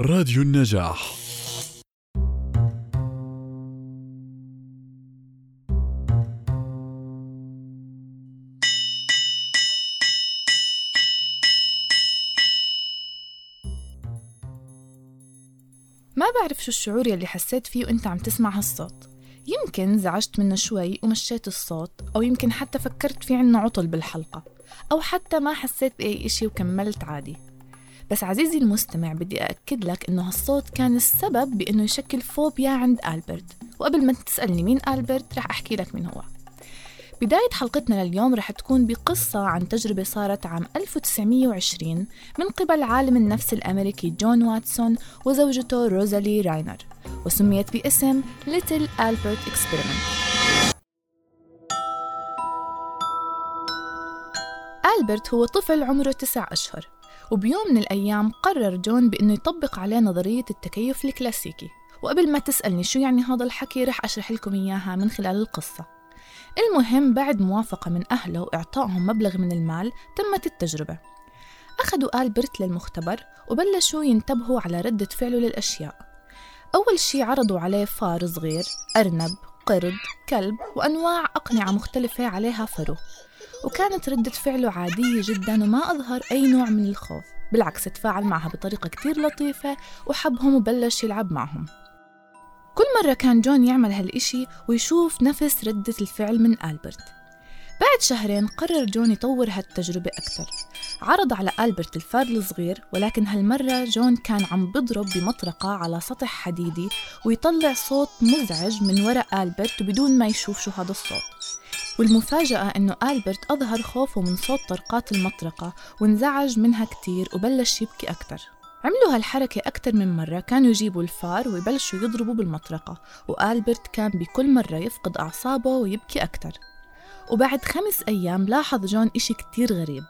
راديو النجاح. ما بعرف شو الشعور يلي حسيت فيه وإنت عم تسمع هالصوت. يمكن زعجت منه شوي ومشيت الصوت أو يمكن حتى فكرت في عنا عطل بالحلقة أو حتى ما حسيت بأي إشي وكملت عادي. بس عزيزي المستمع بدي أأكد لك إنه هالصوت كان السبب بإنه يشكل فوبيا عند ألبرت. وقبل ما تسألني مين ألبرت رح أحكي لك مين هو. بداية حلقتنا لليوم رح تكون بقصة عن تجربة صارت عام 1920 من قبل عالم النفس الأمريكي جون واتسون وزوجته روزالي راينر وسميت باسم Little Albert Experiment ألبرت هو طفل عمره تسع أشهر. وبيوم من الأيام قرر جون بأنه يطبق عليه نظرية التكيف الكلاسيكي. وقبل ما تسألني شو يعني هذا الحكي رح أشرح لكم إياها من خلال القصة. المهم بعد موافقة من أهله وإعطائهم مبلغ من المال تمت التجربة. أخذوا ألبرت للمختبر وبلشوا ينتبهوا على ردة فعله للأشياء. أول شي عرضوا عليه فار صغير أرنب قرد كلب وأنواع أقنعة مختلفة عليها فرو وكانت ردة فعله عادية جدا وما أظهر أي نوع من الخوف. بالعكس تفاعل معها بطريقة كتير لطيفة وحبهم وبلش يلعب معهم. كل مرة كان جون يعمل هالإشي ويشوف نفس ردة الفعل من ألبرت. بعد شهرين قرر جون يطور هالتجربة أكثر. عرض على ألبرت الفار الصغير ولكن هالمرة جون كان عم بضرب بمطرقة على سطح حديدي ويطلع صوت مزعج من وراء ألبرت بدون ما يشوف شو هذا الصوت. والمفاجأة إنه ألبرت أظهر خوفه من صوت طرقات المطرقة وانزعج منها كتير وبلش يبكي أكثر عملوا هالحركة أكثر من مرة كانوا يجيبوا الفار ويبلشوا يضربوا بالمطرقة وآلبرت كان بكل مرة يفقد أعصابه ويبكي أكثر وبعد خمس أيام لاحظ جون إشي كتير غريب.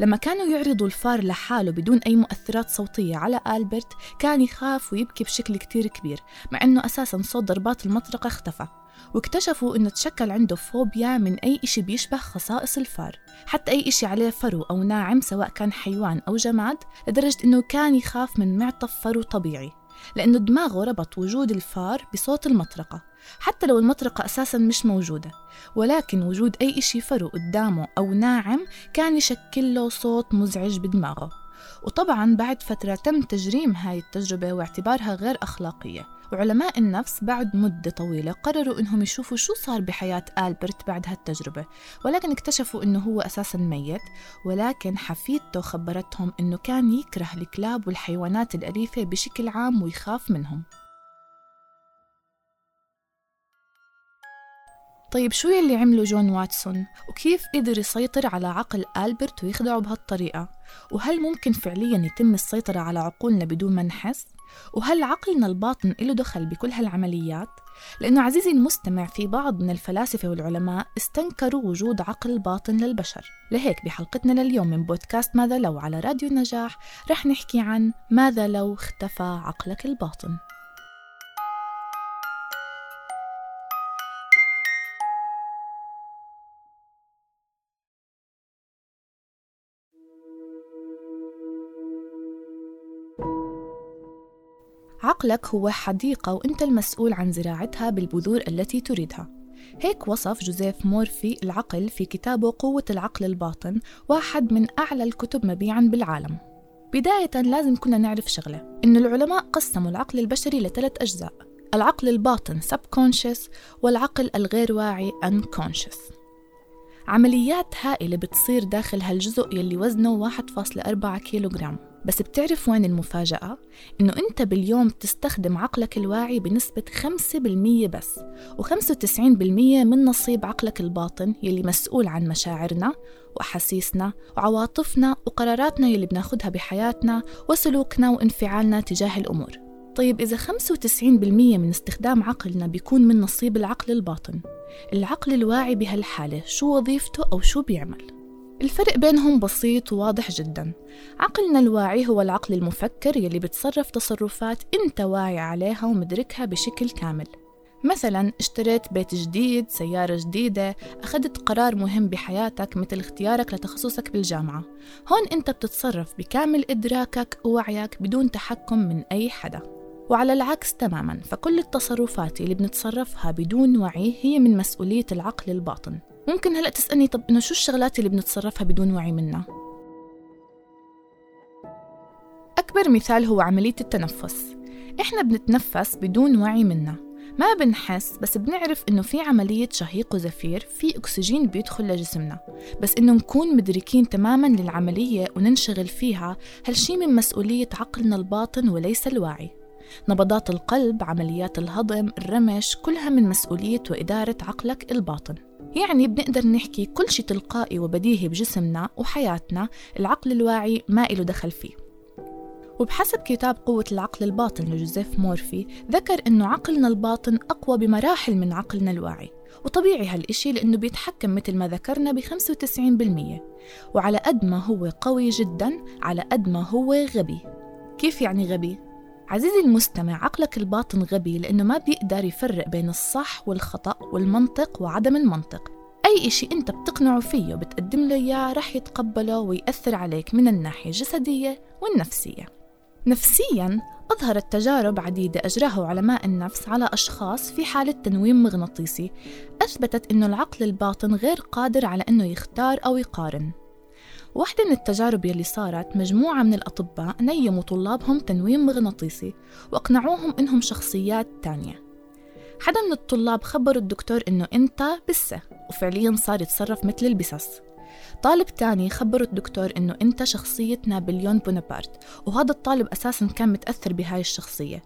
لما كانوا يعرضوا الفار لحاله بدون أي مؤثرات صوتية على ألبرت كان يخاف ويبكي بشكل كتير كبير مع أنه أساسا صوت ضربات المطرقة اختفى. واكتشفوا إنه تشكل عنده فوبيا من أي إشي بيشبه خصائص الفار حتى أي إشي عليه فرو أو ناعم سواء كان حيوان أو جماد لدرجة إنه كان يخاف من معطف فرو طبيعي. لأنه دماغه ربط وجود الفار بصوت المطرقة حتى لو المطرقة أساسا مش موجودة. ولكن وجود أي إشي فرو قدامه أو ناعم كان يشكل له صوت مزعج بدماغه. وطبعا بعد فترة تم تجريم هاي التجربة واعتبارها غير أخلاقية. وعلماء النفس بعد مدة طويلة قرروا إنهم يشوفوا شو صار بحياة ألبرت بعد هالتجربة ولكن اكتشفوا إنه هو أساسا ميت ولكن حفيدته خبرتهم إنه كان يكره الكلاب والحيوانات الأليفة بشكل عام ويخاف منهم. طيب شو يلي عمله جون واتسون؟ وكيف قدر يسيطر على عقل ألبرت ويخدعه بهالطريقة؟ وهل ممكن فعليا يتم السيطرة على عقولنا بدون ما نحس؟ وهل عقلنا الباطن له دخل بكل هالعمليات؟ لأنه عزيزي المستمع في بعض من الفلاسفة والعلماء استنكروا وجود عقل باطن للبشر لهيك بحلقتنا لليوم من بودكاست ماذا لو على راديو النجاح رح نحكي عن ماذا لو اختفى عقلك الباطن عقلك هو حديقة وأنت المسؤول عن زراعتها بالبذور التي تريدها. هيك وصف جوزيف مورفي العقل في كتابه قوة العقل الباطن واحد من أعلى الكتب مبيعا بالعالم. بداية لازم كنا نعرف شغلة إن العلماء قسموا العقل البشري لثلاث أجزاء العقل الباطن subconscious والعقل الغير واعي unconscious. عمليات هائلة بتصير داخل هالجزء يلي وزنه 1.4 كيلوغرام. بس بتعرف وين المفاجأة؟ إنه أنت باليوم تستخدم عقلك الواعي بنسبة 5% بس و95% من نصيب عقلك الباطن يلي مسؤول عن مشاعرنا وأحاسيسنا وعواطفنا وقراراتنا يلي بناخدها بحياتنا وسلوكنا وانفعالنا تجاه الأمور طيب إذا 95% من استخدام عقلنا بيكون من نصيب العقل الباطن العقل الواعي بهالحالة شو وظيفته أو شو بيعمل؟ الفرق بينهم بسيط وواضح جدا. عقلنا الواعي هو العقل المفكر يلي بتصرف تصرفات انت واعي عليها ومدركها بشكل كامل. مثلا اشتريت بيت جديد سيارة جديدة أخذت قرار مهم بحياتك مثل اختيارك لتخصصك بالجامعة. هون أنت بتتصرف بكامل إدراكك ووعيك بدون تحكم من أي حدا. وعلى العكس تماما فكل التصرفات اللي بنتصرفها بدون وعي هي من مسؤولية العقل الباطن. ممكن هلأ تسألني طب إنه شو الشغلات اللي بنتصرفها بدون وعي منها؟ أكبر مثال هو عملية التنفس. إحنا بنتنفس بدون وعي منها. ما بنحس بس بنعرف إنه في عملية شهيق وزفير في أكسجين بيدخل لجسمنا. بس إنه نكون مدركين تماما للعملية وننشغل فيها هالشي من مسؤولية عقلنا الباطن وليس الواعي نبضات القلب، عمليات الهضم، الرمش كلها من مسؤولية وإدارة عقلك الباطن. يعني بنقدر نحكي كل شي تلقائي وبديهي بجسمنا وحياتنا العقل الواعي ما إله دخل فيه. وبحسب كتاب قوة العقل الباطن لجوزيف مورفي ذكر إنه عقلنا الباطن أقوى بمراحل من عقلنا الواعي. وطبيعي هالإشي لأنه بيتحكم مثل ما ذكرنا ب 95% وعلى قد ما هو قوي جدا على قد ما هو غبي. كيف يعني غبي؟ عزيزي المستمع عقلك الباطن غبي لأنه ما بيقدر يفرق بين الصح والخطأ والمنطق وعدم المنطق. أي إشي أنت بتقنعه فيه وبتقدم له إياه رح يتقبله ويأثر عليك من الناحية الجسدية والنفسية. نفسياً أظهرت تجارب عديدة أجراها علماء النفس على أشخاص في حالة تنويم مغناطيسي أثبتت أن العقل الباطن غير قادر على أنه يختار أو يقارن. واحدة من التجارب يلي صارت مجموعة من الأطباء نيموا طلابهم تنويم مغناطيسي وأقنعوهم إنهم شخصيات تانية. حدا من الطلاب خبر الدكتور إنه أنت بسة وفعليا صار يتصرف مثل البسس. طالب تاني خبره الدكتور إنه أنت شخصية نابليون بونابرت وهذا الطالب أساسا كان متأثر بهاي الشخصية.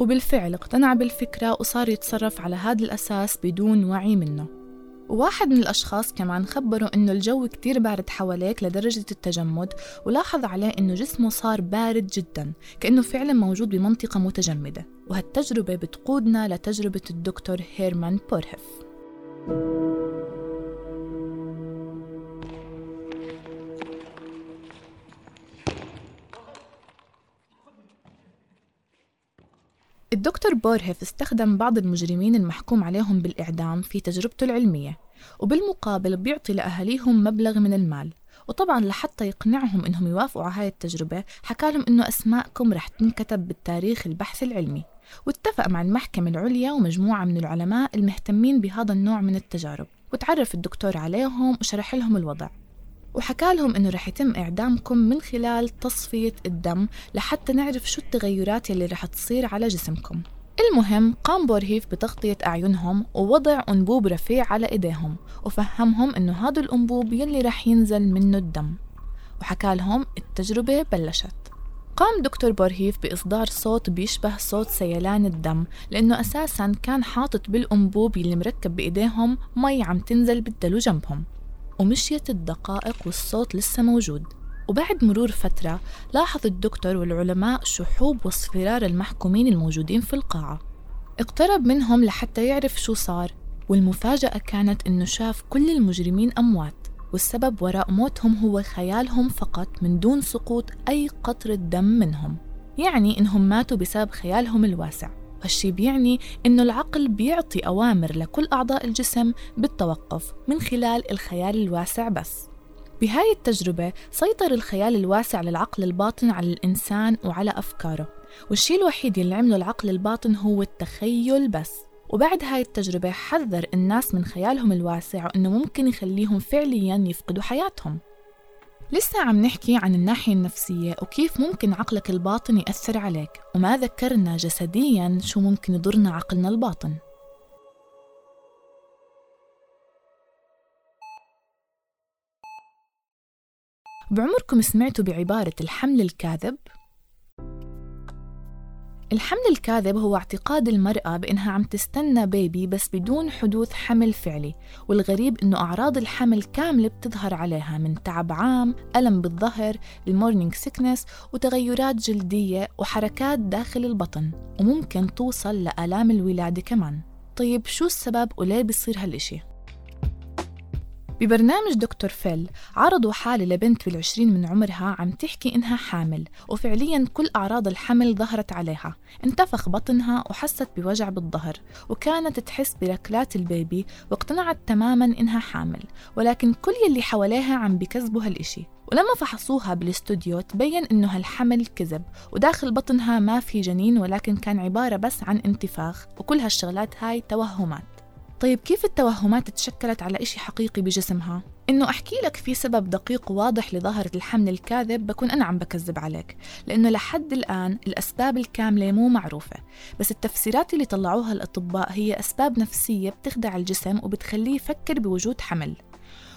وبالفعل اقتنع بالفكرة وصار يتصرف على هذا الأساس بدون وعي منه. وواحد من الأشخاص كمان خبره إنه الجو كتير بارد حواليك لدرجة التجمد ولاحظ عليه إنه جسمه صار بارد جدا كأنه فعلا موجود بمنطقة متجمدة وهالتجربة بتقودنا لتجربة الدكتور هيرمان بورهف. الدكتور بورهيف استخدم بعض المجرمين المحكوم عليهم بالإعدام في تجربته العلمية وبالمقابل بيعطي لأهاليهم مبلغ من المال. وطبعا لحتى يقنعهم إنهم يوافقوا على هاي التجربة حكى لهم إنه أسماءكم رح تنكتب بالتاريخ البحث العلمي. واتفق مع المحكمة العليا ومجموعة من العلماء المهتمين بهذا النوع من التجارب. وتعرف الدكتور عليهم وشرح لهم الوضع. وحكى لهم إنه رح يتم إعدامكم من خلال تصفية الدم لحتى نعرف شو التغيرات يلي رح تصير على جسمكم. المهم قام بورهيف بتغطية أعينهم ووضع أنبوب رفيع على إيديهم وفهمهم إنه هذا الأنبوب يلي رح ينزل منه الدم. وحكى لهم التجربة بلشت. قام دكتور بورهيف بإصدار صوت بيشبه صوت سيلان الدم لأنه أساساً كان حاطط بالأنبوب يلي مركب بإيديهم مي عم تنزل بالدلو جنبهم. ومشيت الدقائق والصوت لسه موجود. وبعد مرور فترة لاحظ الدكتور والعلماء شحوب واصفرار المحكومين الموجودين في القاعة. اقترب منهم لحتى يعرف شو صار والمفاجأة كانت إنه شاف كل المجرمين أموات والسبب وراء موتهم هو خيالهم فقط من دون سقوط أي قطرة دم منهم. يعني إنهم ماتوا بسبب خيالهم الواسع. هالشي بيعني إنه العقل بيعطي أوامر لكل أعضاء الجسم بالتوقف من خلال الخيال الواسع بس. بهاي التجربة سيطر الخيال الواسع للعقل الباطن على الإنسان وعلى أفكاره والشي الوحيد اللي عمله العقل الباطن هو التخيل بس. وبعد هاي التجربة حذر الناس من خيالهم الواسع وإنه ممكن يخليهم فعليا يفقدوا حياتهم. لسه عم نحكي عن الناحية النفسية وكيف ممكن عقلك الباطن يأثر عليك وما ذكرنا جسديا شو ممكن يضرنا عقلنا الباطن بعمركم سمعتوا بعبارة الحمل الكاذب؟ الحمل الكاذب هو اعتقاد المرأة بأنها عم تستنى بيبي بس بدون حدوث حمل فعلي والغريب أنه أعراض الحمل كاملة بتظهر عليها من تعب عام ألم بالظهر ال morning sickness وتغيرات جلدية وحركات داخل البطن وممكن توصل لآلام الولادة كمان طيب شو السبب وليه بيصير هالإشي؟ ببرنامج دكتور فيل عرضوا حالة لبنت بالعشرين من عمرها عم تحكي إنها حامل وفعليا كل أعراض الحمل ظهرت عليها. انتفخ بطنها وحست بوجع بالظهر وكانت تحس بركلات البيبي واقتنعت تماما إنها حامل. ولكن كل يلي حواليها عم بكذبوا هالإشي ولما فحصوها بالاستوديو تبين إنه هالحمل كذب وداخل بطنها ما في جنين ولكن كان عبارة بس عن انتفاخ وكل هالشغلات هاي توهمات. طيب كيف التوهمات تشكلت على إشي حقيقي بجسمها؟ إنه أحكي لك في سبب دقيق وواضح لظاهرة الحمل الكاذب بكون أنا عم بكذب عليك لأنه لحد الآن الأسباب الكاملة مو معروفة. بس التفسيرات اللي طلعوها الأطباء هي أسباب نفسية بتخدع الجسم وبتخليه يفكر بوجود حمل.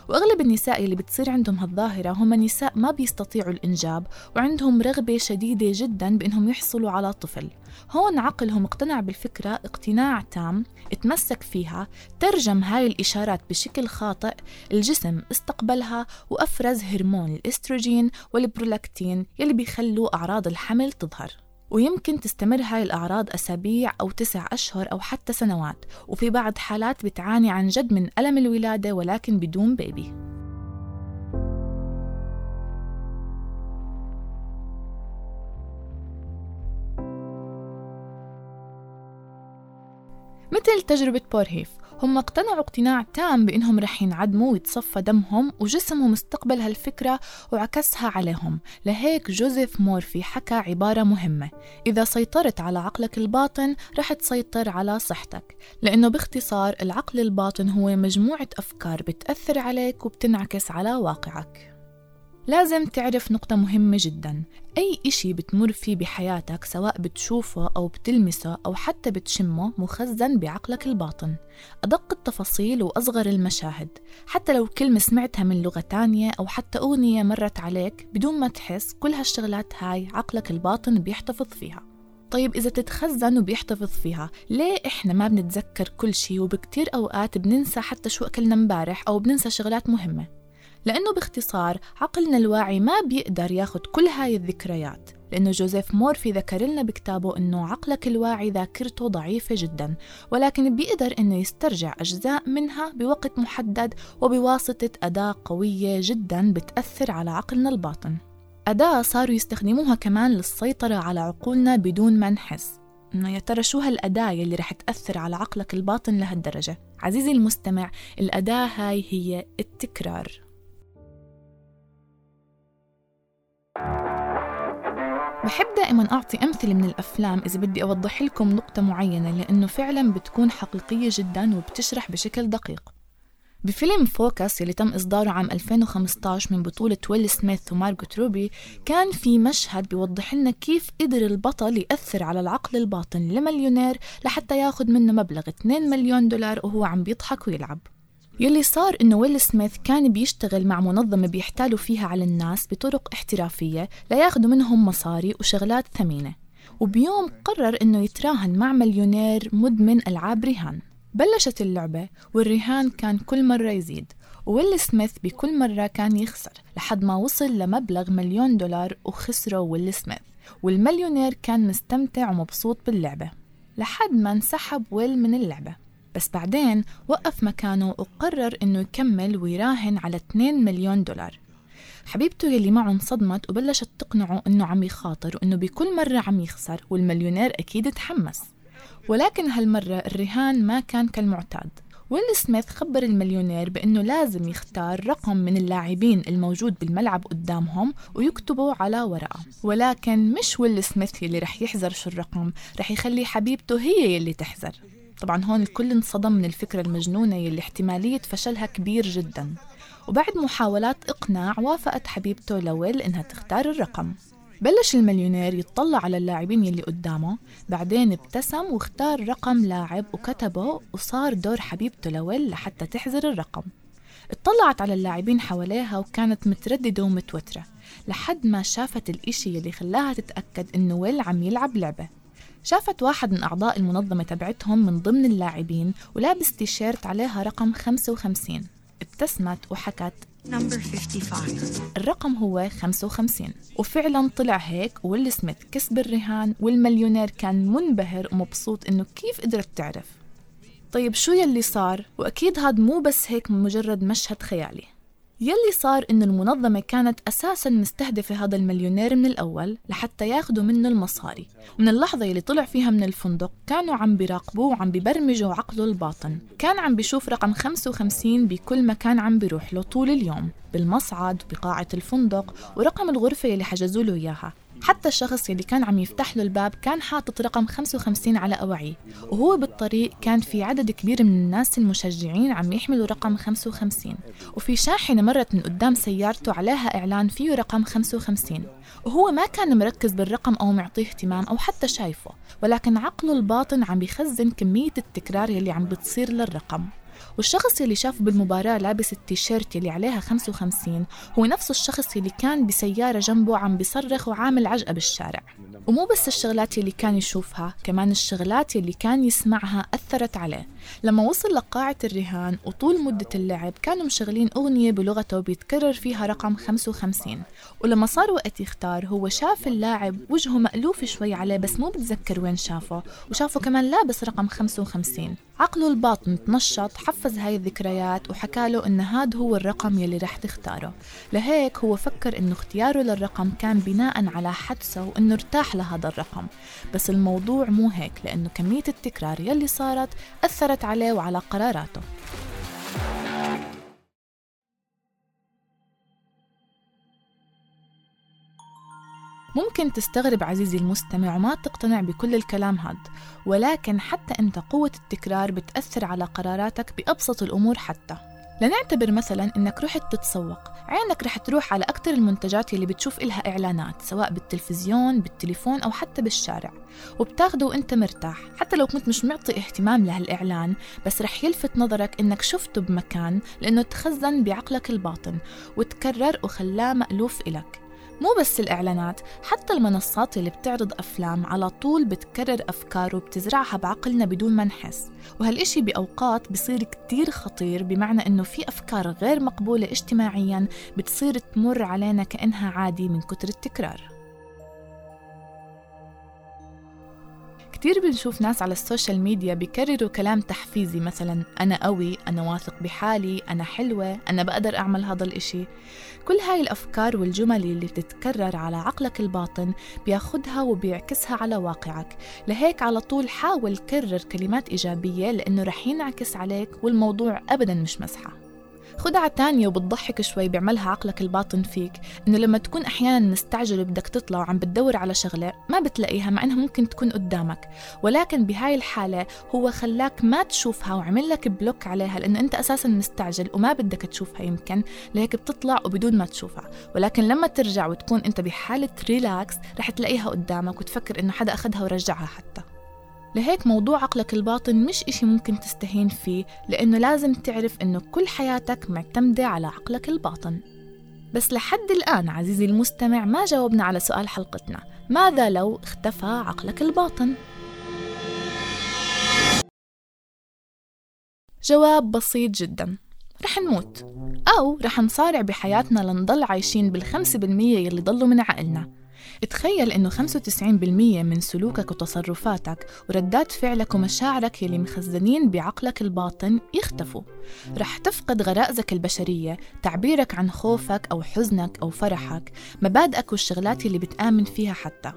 وأغلب النساء اللي بتصير عندهم هالظاهرة هم نساء ما بيستطيعوا الإنجاب وعندهم رغبة شديدة جدا بأنهم يحصلوا على طفل. هون عقلهم اقتنع بالفكرة اقتناع تام اتمسك فيها ترجم هاي الإشارات بشكل خاطئ الجسم استقبلها وأفرز هرمون الإستروجين والبرولاكتين يلي بيخلوا أعراض الحمل تظهر. ويمكن تستمر هاي الأعراض أسابيع أو تسع أشهر أو حتى سنوات. وفي بعض حالات بتعاني عن جد من ألم الولادة ولكن بدون بيبي مثل تجربة بورهيف هم اقتنعوا اقتناع تام بأنهم رح ينعدموا ويتصفى دمهم وجسمهم استقبل هالفكرة وعكسها عليهم. لهيك جوزيف مورفي حكى عبارة مهمة. إذا سيطرت على عقلك الباطن رح تسيطر على صحتك لأنه باختصار العقل الباطن هو مجموعة أفكار بتأثر عليك وبتنعكس على واقعك. لازم تعرف نقطة مهمة جدا. أي إشي بتمر فيه بحياتك سواء بتشوفه أو بتلمسه أو حتى بتشمه مخزن بعقلك الباطن. أدق التفاصيل وأصغر المشاهد. حتى لو كلمة سمعتها من لغة تانية أو حتى أغنية مرت عليك بدون ما تحس كل هالشغلات هاي عقلك الباطن بيحتفظ فيها. طيب إذا تتخزن وبيحتفظ فيها ليه إحنا ما بنتذكر كل شيء وبكتير أوقات بننسى حتى شو أكلنا امبارح أو بننسى شغلات مهمة. لأنه باختصار عقلنا الواعي ما بيقدر ياخد كل هاي الذكريات. لأنه جوزيف مورفي ذكر لنا بكتابه أنه عقلك الواعي ذاكرته ضعيفة جدا ولكن بيقدر أنه يسترجع أجزاء منها بوقت محدد وبواسطة أداة قوية جدا بتأثر على عقلنا الباطن. أداة صاروا يستخدموها كمان للسيطرة على عقولنا بدون ما نحس. إنه يا ترى شو هالأداة اللي رح تأثر على عقلك الباطن لهالدرجة؟ عزيزي المستمع الأداة هاي هي التكرار. بحب دائما أعطي أمثلة من الأفلام إذا بدي أوضح لكم نقطة معينة لأنه فعلا بتكون حقيقية جدا وبتشرح بشكل دقيق. بفيلم Focus اللي تم إصداره عام 2015 من بطولة ويل سميث ومارغوت روبي كان في مشهد بيوضح لنا كيف قدر البطل يأثر على العقل الباطن لمليونير لحتى ياخد منه مبلغ 2 مليون دولار وهو عم بيضحك ويلعب. يلي صار إنه ويل سميث كان بيشتغل مع منظمة بيحتالوا فيها على الناس بطرق احترافية لياخدوا منهم مصاري وشغلات ثمينة. وبيوم قرر إنه يتراهن مع مليونير مدمن ألعاب رهان بلشت اللعبة والرهان كان كل مرة يزيد ويل سميث بكل مرة كان يخسر لحد ما وصل لمبلغ مليون دولار وخسره ويل سميث. والمليونير كان مستمتع ومبسوط باللعبة لحد ما انسحب ويل من اللعبة. بس بعدين وقف مكانه وقرر إنه يكمل ويراهن على 2 مليون دولار. حبيبته يلي معه انصدمت وبلشت تقنعه إنه عم يخاطر وإنه بكل مرة عم يخسر والمليونير أكيد تحمس. ولكن هالمرة الرهان ما كان كالمعتاد. ويل سميث خبر المليونير بأنه لازم يختار رقم من اللاعبين الموجود بالملعب قدامهم ويكتبوا على ورقة. ولكن مش ويل سميث يلي رح يحذر شو الرقم رح يخلي حبيبته هي يلي تحذر. طبعا هون الكل انصدم من الفكرة المجنونة يلي احتمالية فشلها كبير جدا. وبعد محاولات إقناع وافقت حبيبته لويل إنها تختار الرقم. بلش المليونير يتطلع على اللاعبين يلي قدامه بعدين ابتسم واختار رقم لاعب وكتبه وصار دور حبيبته لويل لحتى تحذر الرقم. اطلعت على اللاعبين حواليها وكانت مترددة ومتوترة لحد ما شافت الإشي يلي خلاها تتأكد إنه ويل عم يلعب لعبة. شافت واحد من أعضاء المنظمة تبعتهم من ضمن اللاعبين ولابس تيشيرت عليها رقم 55 ابتسمت وحكت. number 55 الرقم هو 55 وفعلا طلع هيك ويل سميث كسب الرهان والمليونير كان منبهر ومبسوط إنه كيف قدرت تعرف. طيب شو يلي صار؟ وأكيد هاد مو بس هيك مجرد مشهد خيالي. يلي صار إنه المنظمة كانت أساساً مستهدفة هذا المليونير من الأول لحتى ياخدوا منه المصاري. ومن اللحظة يلي طلع فيها من الفندق كانوا عم بيراقبوه وعم ببرمجوا عقله الباطن. كان عم بيشوف رقم 55 بكل مكان عم بيروح له طول اليوم بالمصعد بقاعة الفندق ورقم الغرفة يلي حجزوا له إياها. حتى الشخص يلي كان عم يفتح له الباب كان حاطط رقم 55 على أوعيه وهو بالطريق كان في عدد كبير من الناس المشجعين عم يحملوا رقم 55 وفي شاحنة مرت من قدام سيارته عليها إعلان فيه رقم 55 وهو ما كان مركز بالرقم أو معطيه اهتمام أو حتى شايفه ولكن عقله الباطن عم بيخزن كمية التكرار يلي عم بتصير للرقم. والشخص اللي شافه بالمباراة لابس التيشيرت اللي عليها 55 هو نفس الشخص اللي كان بسيارة جنبه عم بيصرخ وعامل عجقة بالشارع. ومو بس الشغلات اللي كان يشوفها كمان الشغلات اللي كان يسمعها أثرت عليه. لما وصل لقاعة الرهان وطول مدة اللعب كانوا مشغلين أغنية بلغته بيتكرر فيها رقم 55 ولما صار وقت يختار هو شاف اللاعب وجهه مألوف شوي عليه بس مو بتذكر وين شافه. وشافه كمان لابس رقم 55 عقله الباطن تنشط حفز هاي الذكريات وحكى له إن هاد هو الرقم يلي رح تختاره. لهيك هو فكر إنه اختياره للرقم كان بناء على حدسه وإنه ارتاح لهذا الرقم. بس الموضوع مو هيك لأنه كمية التكرار يلي صارت أثرت عليه وعلى قراراته. ممكن تستغرب عزيزي المستمع وما تقتنع بكل الكلام هاد ولكن حتى أنت قوة التكرار بتأثر على قراراتك بأبسط الأمور حتى. لنعتبر مثلا إنك رحت تتسوق. عينك رح تروح على أكثر المنتجات اللي بتشوف إلها إعلانات سواء بالتلفزيون بالتليفون أو حتى بالشارع. وبتاخده وإنت مرتاح. حتى لو كنت مش معطي اهتمام لهالإعلان بس رح يلفت نظرك إنك شفته بمكان لأنه تخزن بعقلك الباطن وتكرر وخلاه مألوف إلك. مو بس الإعلانات حتى المنصات اللي بتعرض أفلام على طول بتكرر أفكار وبتزرعها بعقلنا بدون ما نحس. وهالإشي بأوقات بصير كتير خطير بمعنى إنه في أفكار غير مقبولة اجتماعيا بتصير تمر علينا كأنها عادي من كتر التكرار. كتير بنشوف ناس على ال social media بيكرروا كلام تحفيزي مثلا أنا قوي أنا واثق بحالي أنا حلوة أنا بقدر أعمل هذا الإشي. كل هاي الأفكار والجمل اللي بتتكرر على عقلك الباطن بياخدها وبيعكسها على واقعك. لهيك على طول حاول كرر كلمات إيجابية لأنه رح ينعكس عليك والموضوع أبدا مش مزحة. خدعة تانية وبتضحك شوي بيعملها عقلك الباطن فيك. إنه لما تكون أحيانا مستعجل وبدك تطلع وعم بتدور على شغلة ما بتلاقيها مع إنها ممكن تكون قدامك. ولكن بهاي الحالة هو خلاك ما تشوفها وعمل لك block عليها لأنه أنت أساسا مستعجل وما بدك تشوفها يمكن. لهيك بتطلع وبدون ما تشوفها. ولكن لما ترجع وتكون أنت بحالة relax رح تلاقيها قدامك وتفكر إنه حدا أخذها ورجعها حتى. لهيك موضوع عقلك الباطن مش إشي ممكن تستهين فيه لأنه لازم تعرف إنه كل حياتك معتمدة على عقلك الباطن بس لحد الآن عزيزي المستمع ما جاوبنا على سؤال حلقتنا ماذا لو اختفى عقلك الباطن؟ جواب بسيط جدا رح نموت أو رح نصارع بحياتنا لنضل عايشين بالخمسة بالمية يلي ضلوا من عقلنا تخيل إنه 95% من سلوكك وتصرفاتك وردات فعلك ومشاعرك يلي مخزنين بعقلك الباطن يختفوا. رح تفقد غرائزك البشرية تعبيرك عن خوفك أو حزنك أو فرحك مبادئك والشغلات اللي بتآمن فيها حتى.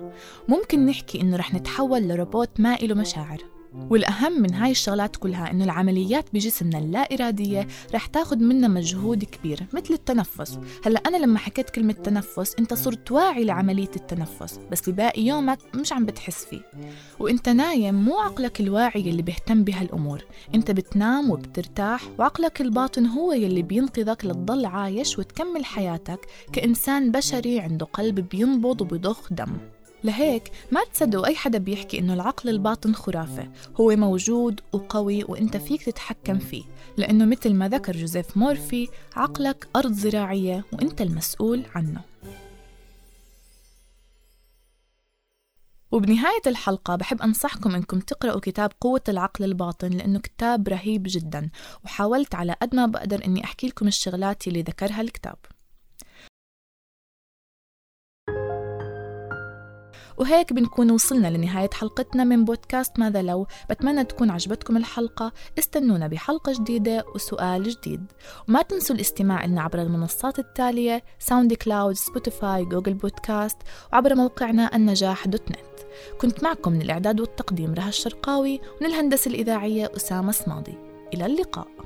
ممكن نحكي إنه رح نتحول لروبوت ما إله مشاعر. والأهم من هاي الشغلات كلها إنه العمليات بجسمنا اللا إرادية رح تاخد منا مجهود كبير مثل التنفس. هلأ أنا لما حكيت كلمة تنفس أنت صرت واعي لعملية التنفس بس بباقي يومك مش عم بتحس فيه. وأنت نايم مو عقلك الواعي اللي بيهتم بهالأمور. أنت بتنام وبترتاح وعقلك الباطن هو يلي بينقذك لتضل عايش وتكمل حياتك كإنسان بشري عنده قلب بينبض وبضخ دم. لهيك ما تصدقوا أي حدا بيحكي إنه العقل الباطن خرافة. هو موجود وقوي وإنت فيك تتحكم فيه. لأنه مثل ما ذكر جوزيف مورفي عقلك أرض زراعية وإنت المسؤول عنه. وبنهاية الحلقة بحب أنصحكم إنكم تقرأوا كتاب قوة العقل الباطن لأنه كتاب رهيب جدا. وحاولت على قد ما بقدر إني أحكي لكم الشغلات اللي ذكرها الكتاب. وهيك بنكون وصلنا لنهاية حلقتنا من بودكاست ماذا لو. بتمنى تكون عجبتكم الحلقة. استنونا بحلقة جديدة وسؤال جديد. وما تنسوا الاستماع لنا عبر المنصات التالية SoundCloud Spotify Google Podcasts وعبر موقعنا النجاح dot net. كنت معكم من الإعداد والتقديم رها الشرقاوي ومن الهندسة الإذاعية أسامة صمادي. إلى اللقاء.